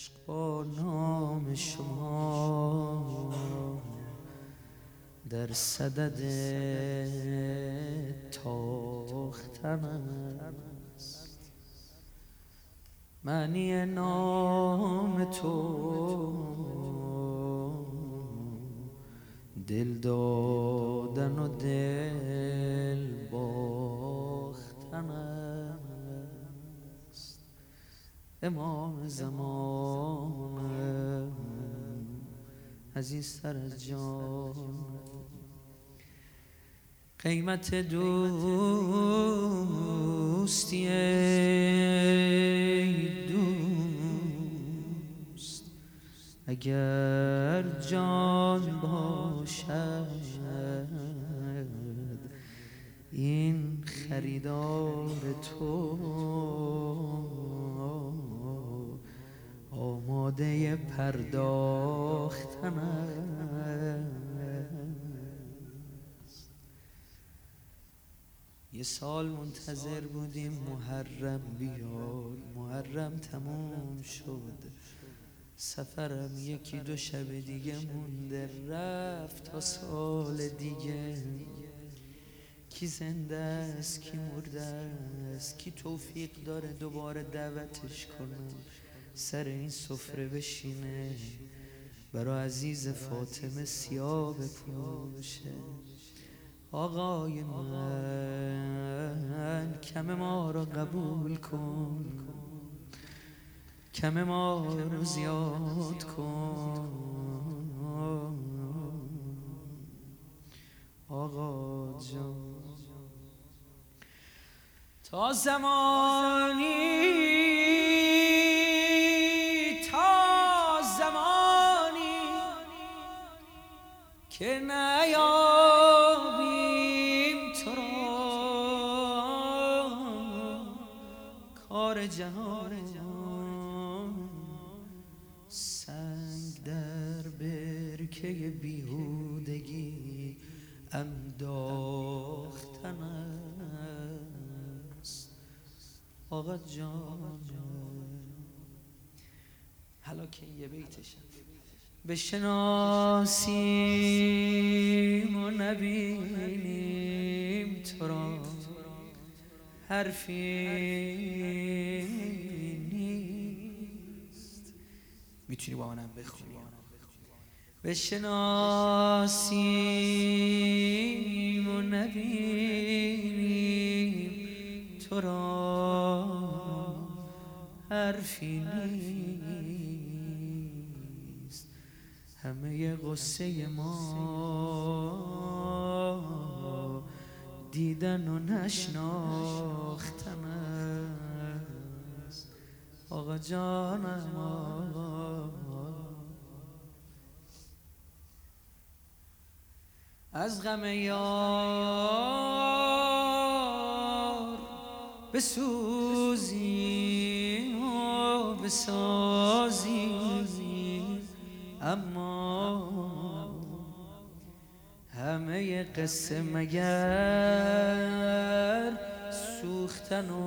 عشق با نام شما در صدد تاختن است. معنی نام تو دل دادن و دل امام زمان عزیزتر از جان. قیمت دوستی دوست اگر جان باشد این خریدار تو آماده پرداختن یه سال منتظر بودیم محرم بیاد محرم تموم شد. سفرم یکی دو شب دیگه مونده. رفت تا سال دیگه. کی زنده است کی مرده است کی توفیق داره دوباره دعوتش کنم سر این سفره بشینه. برا عزیز فاطمه سیاه بپوشه. آقای من کم ما را قبول کن. کم ما رو زیاد کن. آقا جان. تا زمانی که نیابیم تو را. کار جهان سنگ در برکه بیهودگی انداختن است. آقا جان حالا که یه بیتشم بشناسیم و نبینیم تو را. حرفی نیست. می‌تونی با منم بخونی. بشناسیم و نبینیم تو را. حرفی نیست. همه غصه ما. دیدن و نشناختن است. آقا جانم آقا. از غم یار بسوزیم و بسازیم. قصه مگر سوختن و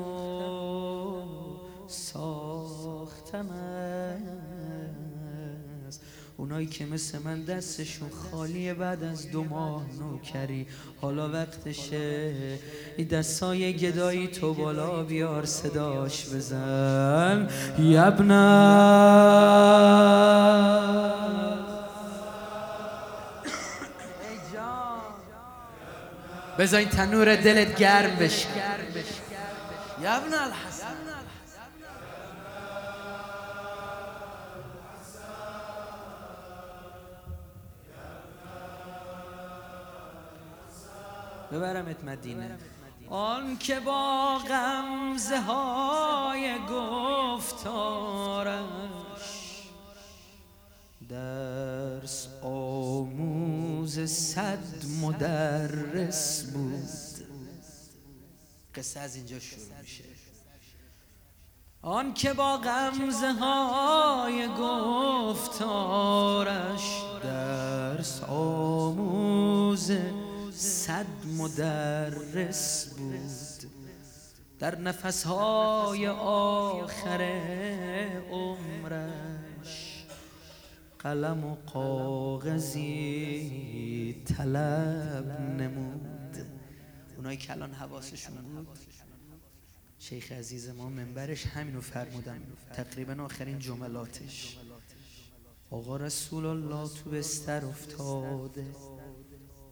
ساختن اونایی که مثل من دستشون خالیه بعد از دو ماه نوکری. حالا وقتشه. این دستای گدایی تو بالا بیار صداش بزن. یبنا. بذار این تنور دلت گرم بشه. یبنا الحسن. ببرمت مدینه. آن که با غمزه های گفتارش درس آموز صد مدرس بود. قصه از اینجا شروع میشه. آن که با غمزه های گفتارش درس آموز صد مدرس بود. در نفسهای آخر عمرش قلم و کاغذی طلب نمود. اونایی که الان حواسشون بود شیخ عزیز ما منبرش همینو فرمودن. تقریبا آخرین جملاتش. آقا رسول الله تو بستر افتاده.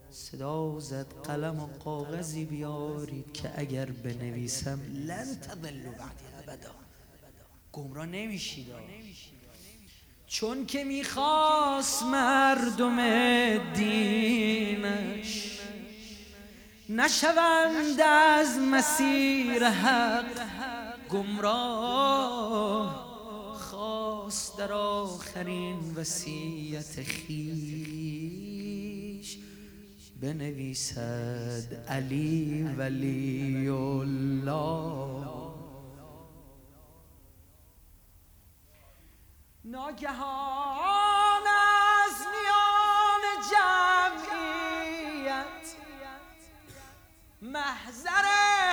صدا زد قلم و کاغذی بیارید که اگر بنویسم لن تضلوا بعدی ابدا. گمراه نمیشید. چون که می‌خواست مردم دینش نشوند از مسیر حق گمراه خواست در آخرین وسیعت خیش بنویسد علی ولی الله ناگهان از میان جمعیت محضر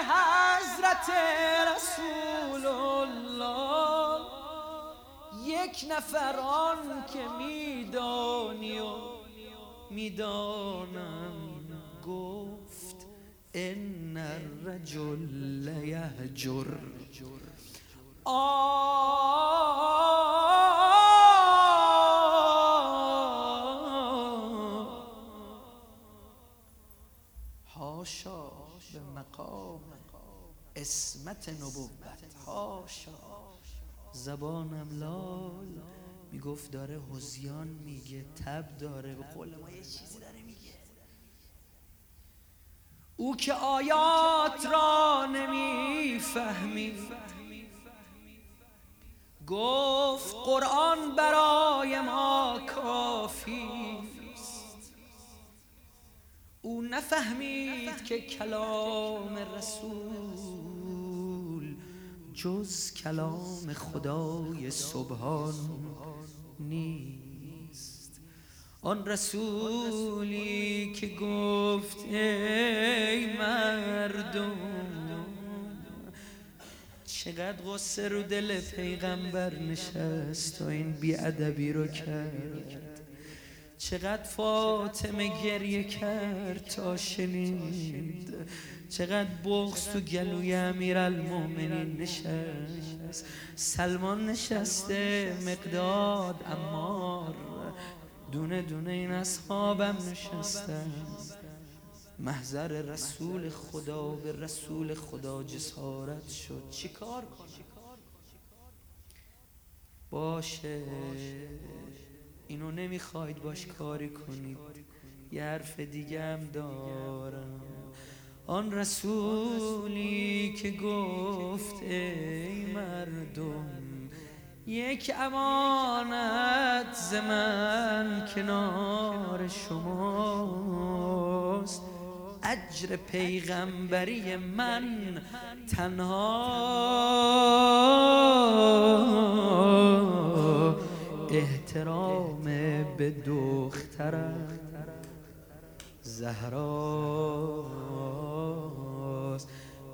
حضرت رسول الله یک نفران که میدانی و می‌دانم گفت ان الرجل لیهجر. هاشا اسمت نبوت هاشا زبانم لال. می‌گفت داره هزیان میگه تب داره. به قول ما یه چیزی داره میگه. او که آیات را نمی‌فهمی گفت قرآن برای ما کافی او نفهمید که کلام رسول جز کلام خدای سبحان نیست. آن رسولی که گفت ای مردم چقدر غصه رو دل پیغمبر نشست تا این بیادبی رو کرد. چقدر فاطمه گریه کرد تا شنید. چقدر بغز تو گلوی امیر المومنین نشست. سلمان نشسته مقداد امار دونه دونه این اصحابم نشستن. محضر رسول خدا به رسول خدا جسارت شد. چیکار کنه باشه. اینو نمی‌خواید باش کاری کنید. یه حرف دیگه هم دارم. آن رسولی که گفت ای مردم یک امانت ز من کنار شماست. اجر پیغمبری من تنها احترام. به دخترم. زهراست.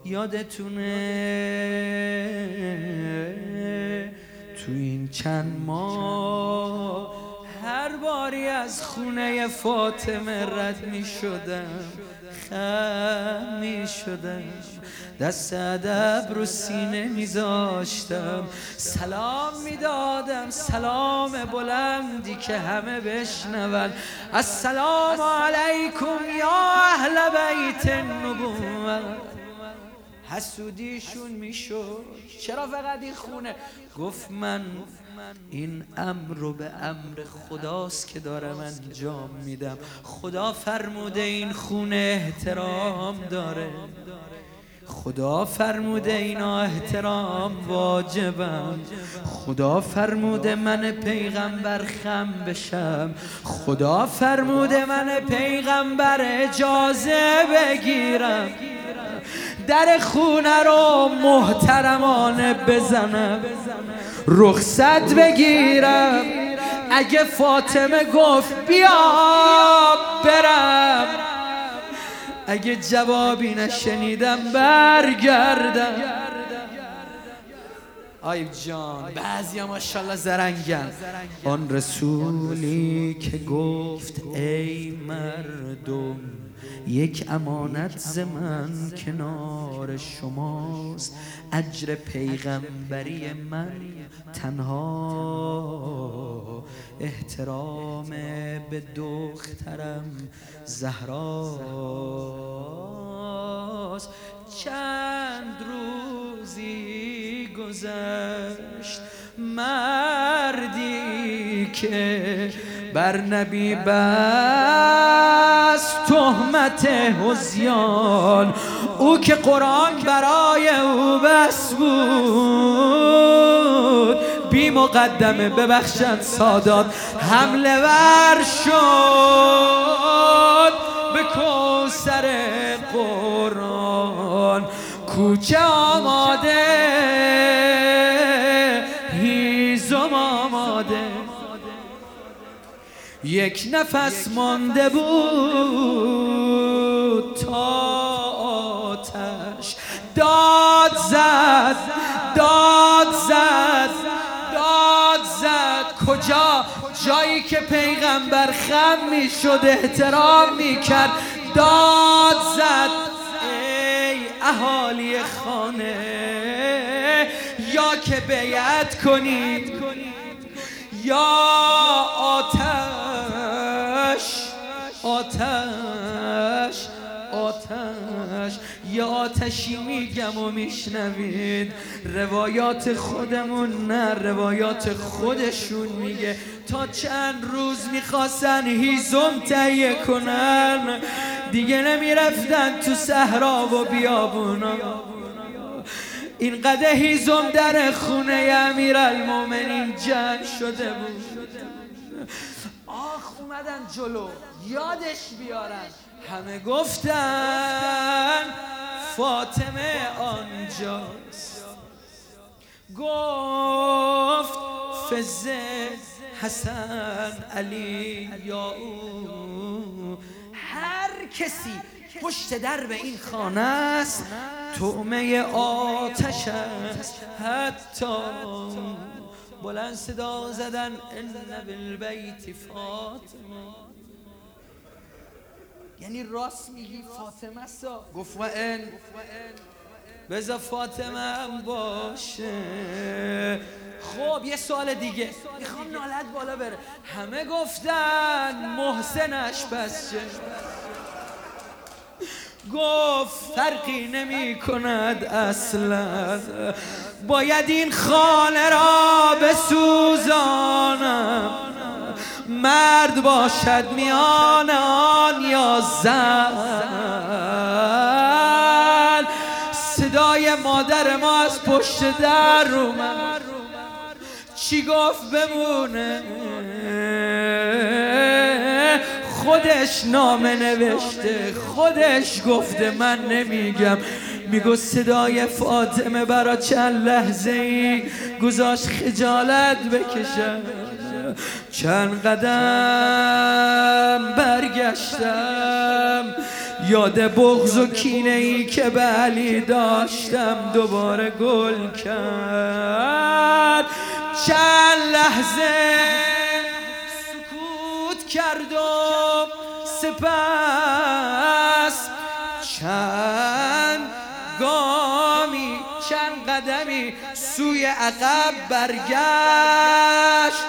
یادتونه تو این چند ماه هر باری از خونه فاطمه رد می شدم خم می شدم دست ادب رو سینه میذاشتم. سلام می‌دادم سلام بلندی که همه بشنون. السلام علیکم یا اهل بیت النبوت. حسودیشون می‌شد. چرا فقط این خونه؟ گفت من این امر رو به امر خداست که دارم انجام میدم. خدا فرموده این خونه احترام داره. خدا فرموده اینا احترام واجبم. خدا فرموده من پیغمبر خم بشم. خدا فرموده من پیغمبر اجازه بگیرم. در خونه رو محترمانه بزنم. رخصت بگیرم. اگه فاطمه گفت بیا برم. اگه جوابی نشنیدم برگردم. آیب جان بعضی هم ماشالله زرنگن. آن رسولی که گفت ای مردم. یک امانت ز من کنار شماست. اجر پیغمبری من تنها. احترام به دخترم زهراست. چند روزی گذشت مردی که بر نبی بس تهمت هزیان او که قرآن برای او بس بود. بی مقدمه ببخشند سادات. حمله ور شد به کوسر قرآن. کوچه آماده یک نفس مانده بود تا آتش. داد زد داد زد داد زد. کجا؟ جایی که پیغمبر خم می شد احترام می کرد داد زد. ای اهالی خانه یا که بیعت کنید یا آتش. آتش آتش. یا آتشی میگم و میشنوید. روایات خودمون نه روایات خودشون میگه. تا چند روز می‌خواستن هیزم تهیه کنن. دیگه نمی‌رفتن تو صحرا و بیابونا. این قده هیزم در خونه امیر المومنین جنگ شده بود. اومدن جلو. یادش بیارن. همه گفتن فاطمه آنجاست. گفت فزه حسن علی یا او. هر کسی پشت در به این خانه است تومه آتش است حتی بلند صدا زدن ان بالبیت فاطمه یعنی راست میگی فاطمه سا گفت و ان بذار فاطمه هم باشه. خب یه سوال دیگه. می‌خوام نالت بالا بره. همه گفتن محسنش پس چه؟ گفت فرقی نمی کند اصلا. باید این خانه را بسوزانم. مرد باشد میان آن یا زن. صدای مادر ما از پشت در اومد. چی گفت بمونه؟ خودش نامه نوشته خودش گفته من نمیگم. میگو صدای فاطمه برا چند لحظه ای گذاشت خجالت بکشم چند قدم برگشتم. یاد بغض و کینه ای که به علی داشتم دوباره گل کرد. چند لحظه سکوت کردم سپس قدمی سوی عقب برگشت.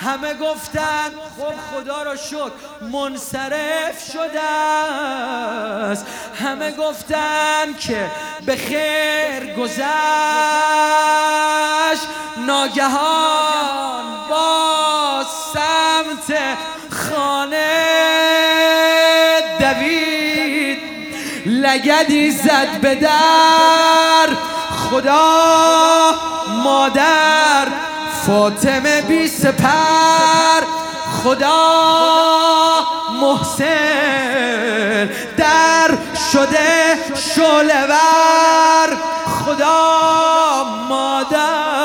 همه گفتن خب خدا رو شد منصرف شده است. همه گفتن که به خیر گذشت. ناگهان با سمت خانه دوید. لگدی زد به در. خدا مادر فاطمه بی سپر. خدا محسن در شده شلور خدا مادر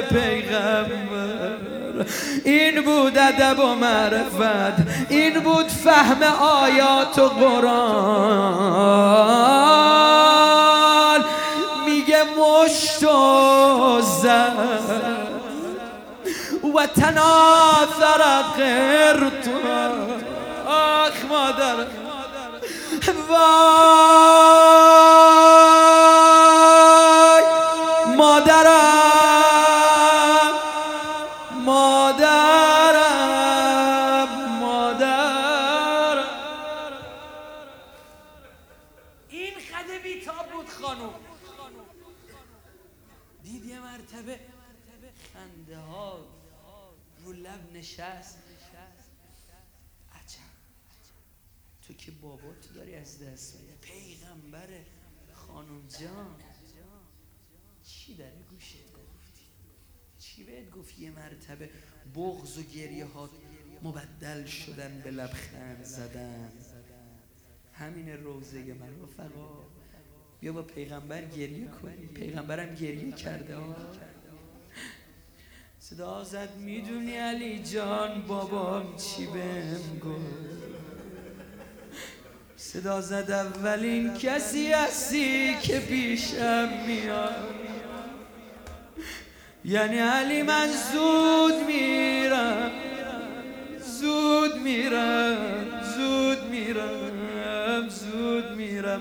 پیغمبر. این بود ادب و معرفت این بود فهم آیات و قرآن. میگه مشت و و تناثر قرط آخ مادر. وای. تو که بابا تو داری از دست میدی؟ پیغمبر خانم جان. چی داره گوشت گفتی؟ چی بهت گفت یه مرتبه بغض و گریه ها مبدل شدن به لبخند زدن؟ همین روزه من رفقا بیا با پیغمبر گریه کنی پیغمبرم گریه کرده ها صدا زد می‌دونی علی جان بابام چی بهم گفت؟ صدا زد اولین کسی هستی که پیشم میاد. یعنی علی من زود میرم زود میرم زود میرم زود میرم.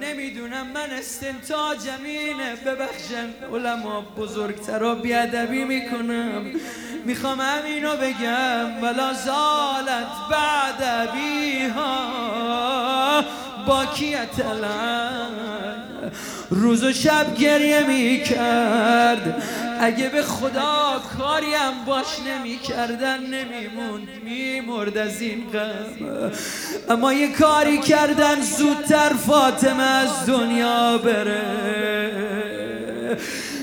نمی‌دونم من استنتاجم اینه ببخشن علما بزرگترا بیادبی می‌کنم. می‌خوام همینو بگم ولا زالت بعد بیها باکیت روز و شب گریه می‌کرد. اگه به خدا کاریم باش نمی‌کردن نمیموند میمرد از این غم. اما یه کاری کردن زودتر فاطمه از دنیا بره.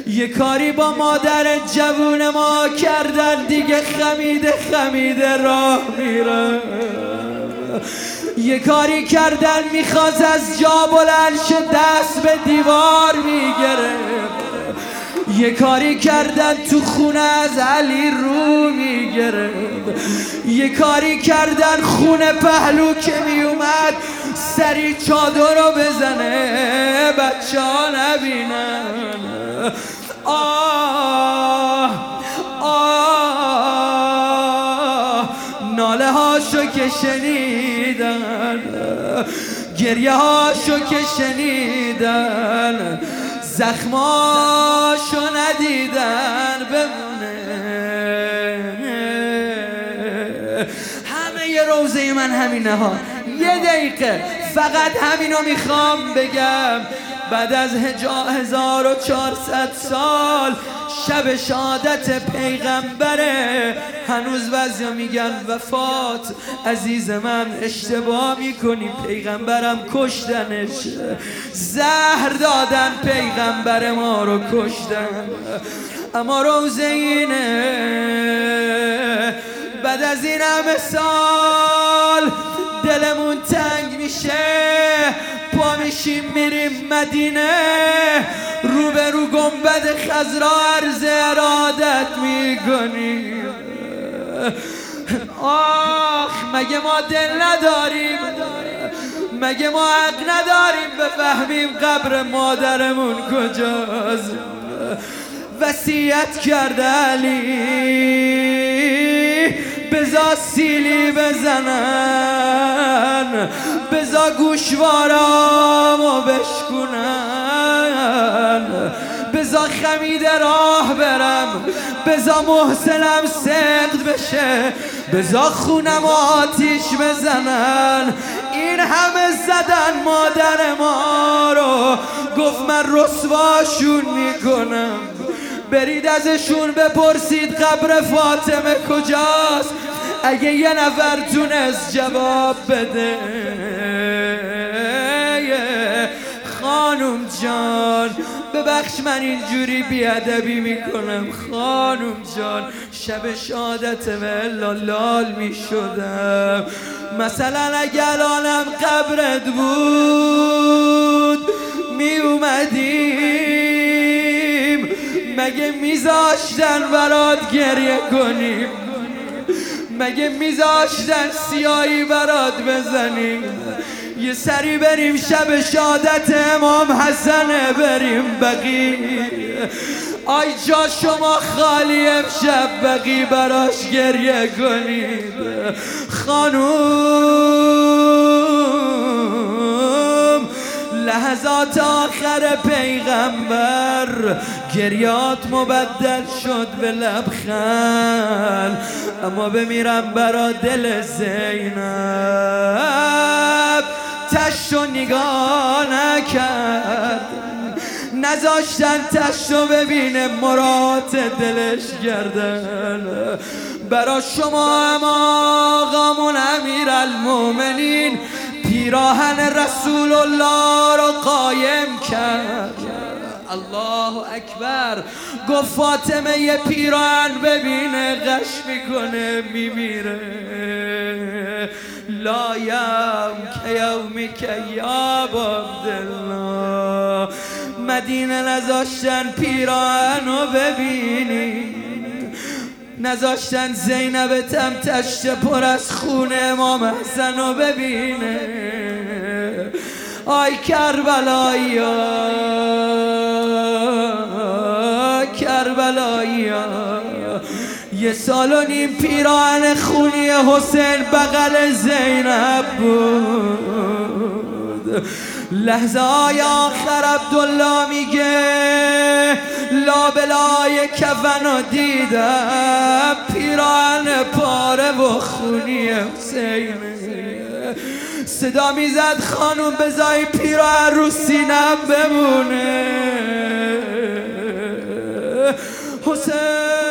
یه کاری با مادر جوون ما کردن دیگه خمیده خمیده راه میره. یه کاری کردن می‌خواست از جا بلند دست به دیوار می‌گرفت. یه کاری کردن تو خونه از علی رو می‌گرفت. یه کاری کردن خونه پهلو که میومد سری چادر رو بزنه بچه ها نبینن. آه. هاشو که شنیدن. گریه هاشو که شنیدن. زخماشو ندیدن بمونه. همه یه روزه من همینه ها یه دقیقه. فقط همینو می‌خوام بگم. بعد از هزار و سال شب شادت پیغمبره هنوز بعضیا میگن وفات. عزیز من اشتباه می‌کنی. پیغمبرم کشتنش. زهر دادن پیغمبر ما رو کشتن. اما روزه اینه. بعد از این همه سال دلمون تنگ میشه. مدینه رو گنبد خزرا عرض ارادت می‌کنیم آخ مگه ما دل نداریم؟ مگه ما حق نداریم بفهمیم قبر مادرمون کجاست؟ وسیعت کرده علی. بزا سیلی بزنن. بزا گوشوارامو بشکنن بزا خمید راه برم. بزا محسنم سقد بشه. بزا خونم آتیش بزنن. این همه زدن مادر ما رو. گفت من رسواشون می‌کنم. برید ازشون بپرسید قبر فاطمه کجاست. اگه یه نفر تونست جواب بده. خانم جان ببخش من اینجوری بیادبی می‌کنم. خانم جان شب شادت و لال می‌شدم. مثلا اگر الانم قبرت بود می اومدیم مگه میذاشتن برات گریه کنیم؟ مگه میذاشتن سیایی برات بزنیم؟ یه سری بریم شب شادت امام حسن بریم بقی آی جا شما خالی امشب بقی براش گریه کنید. خانوم لحظات آخر پیغمبر گریات مبدل شد به لبخند. اما بمیرم برا دل زینب. تشت و نگاه نکرد. نذاشتن تشت و ببینه مرات دلش گردن برا شما اما آقامون امیر المومنین پیراهن رسول الله رو قایم کرد. الله اکبر. گفت فاطمه یه پیراهن ببینه غش می‌کنه میمیره. لایم که یومی که یا عبدالله. مدینه نذاشتن پیراهن رو ببینی. نذاشتن زینب تم تشت پر از خون امام حسن رو ببینه. آی کربلایی سال و نیم پیران خونی حسین بغل زینب بود. لحظه های آخر عبدالله میگه لابلای کفن و دیدم پیران پاره و خونی حسین. صدا می‌زد خانوم بزای پیران رو سینم بمونه. حسین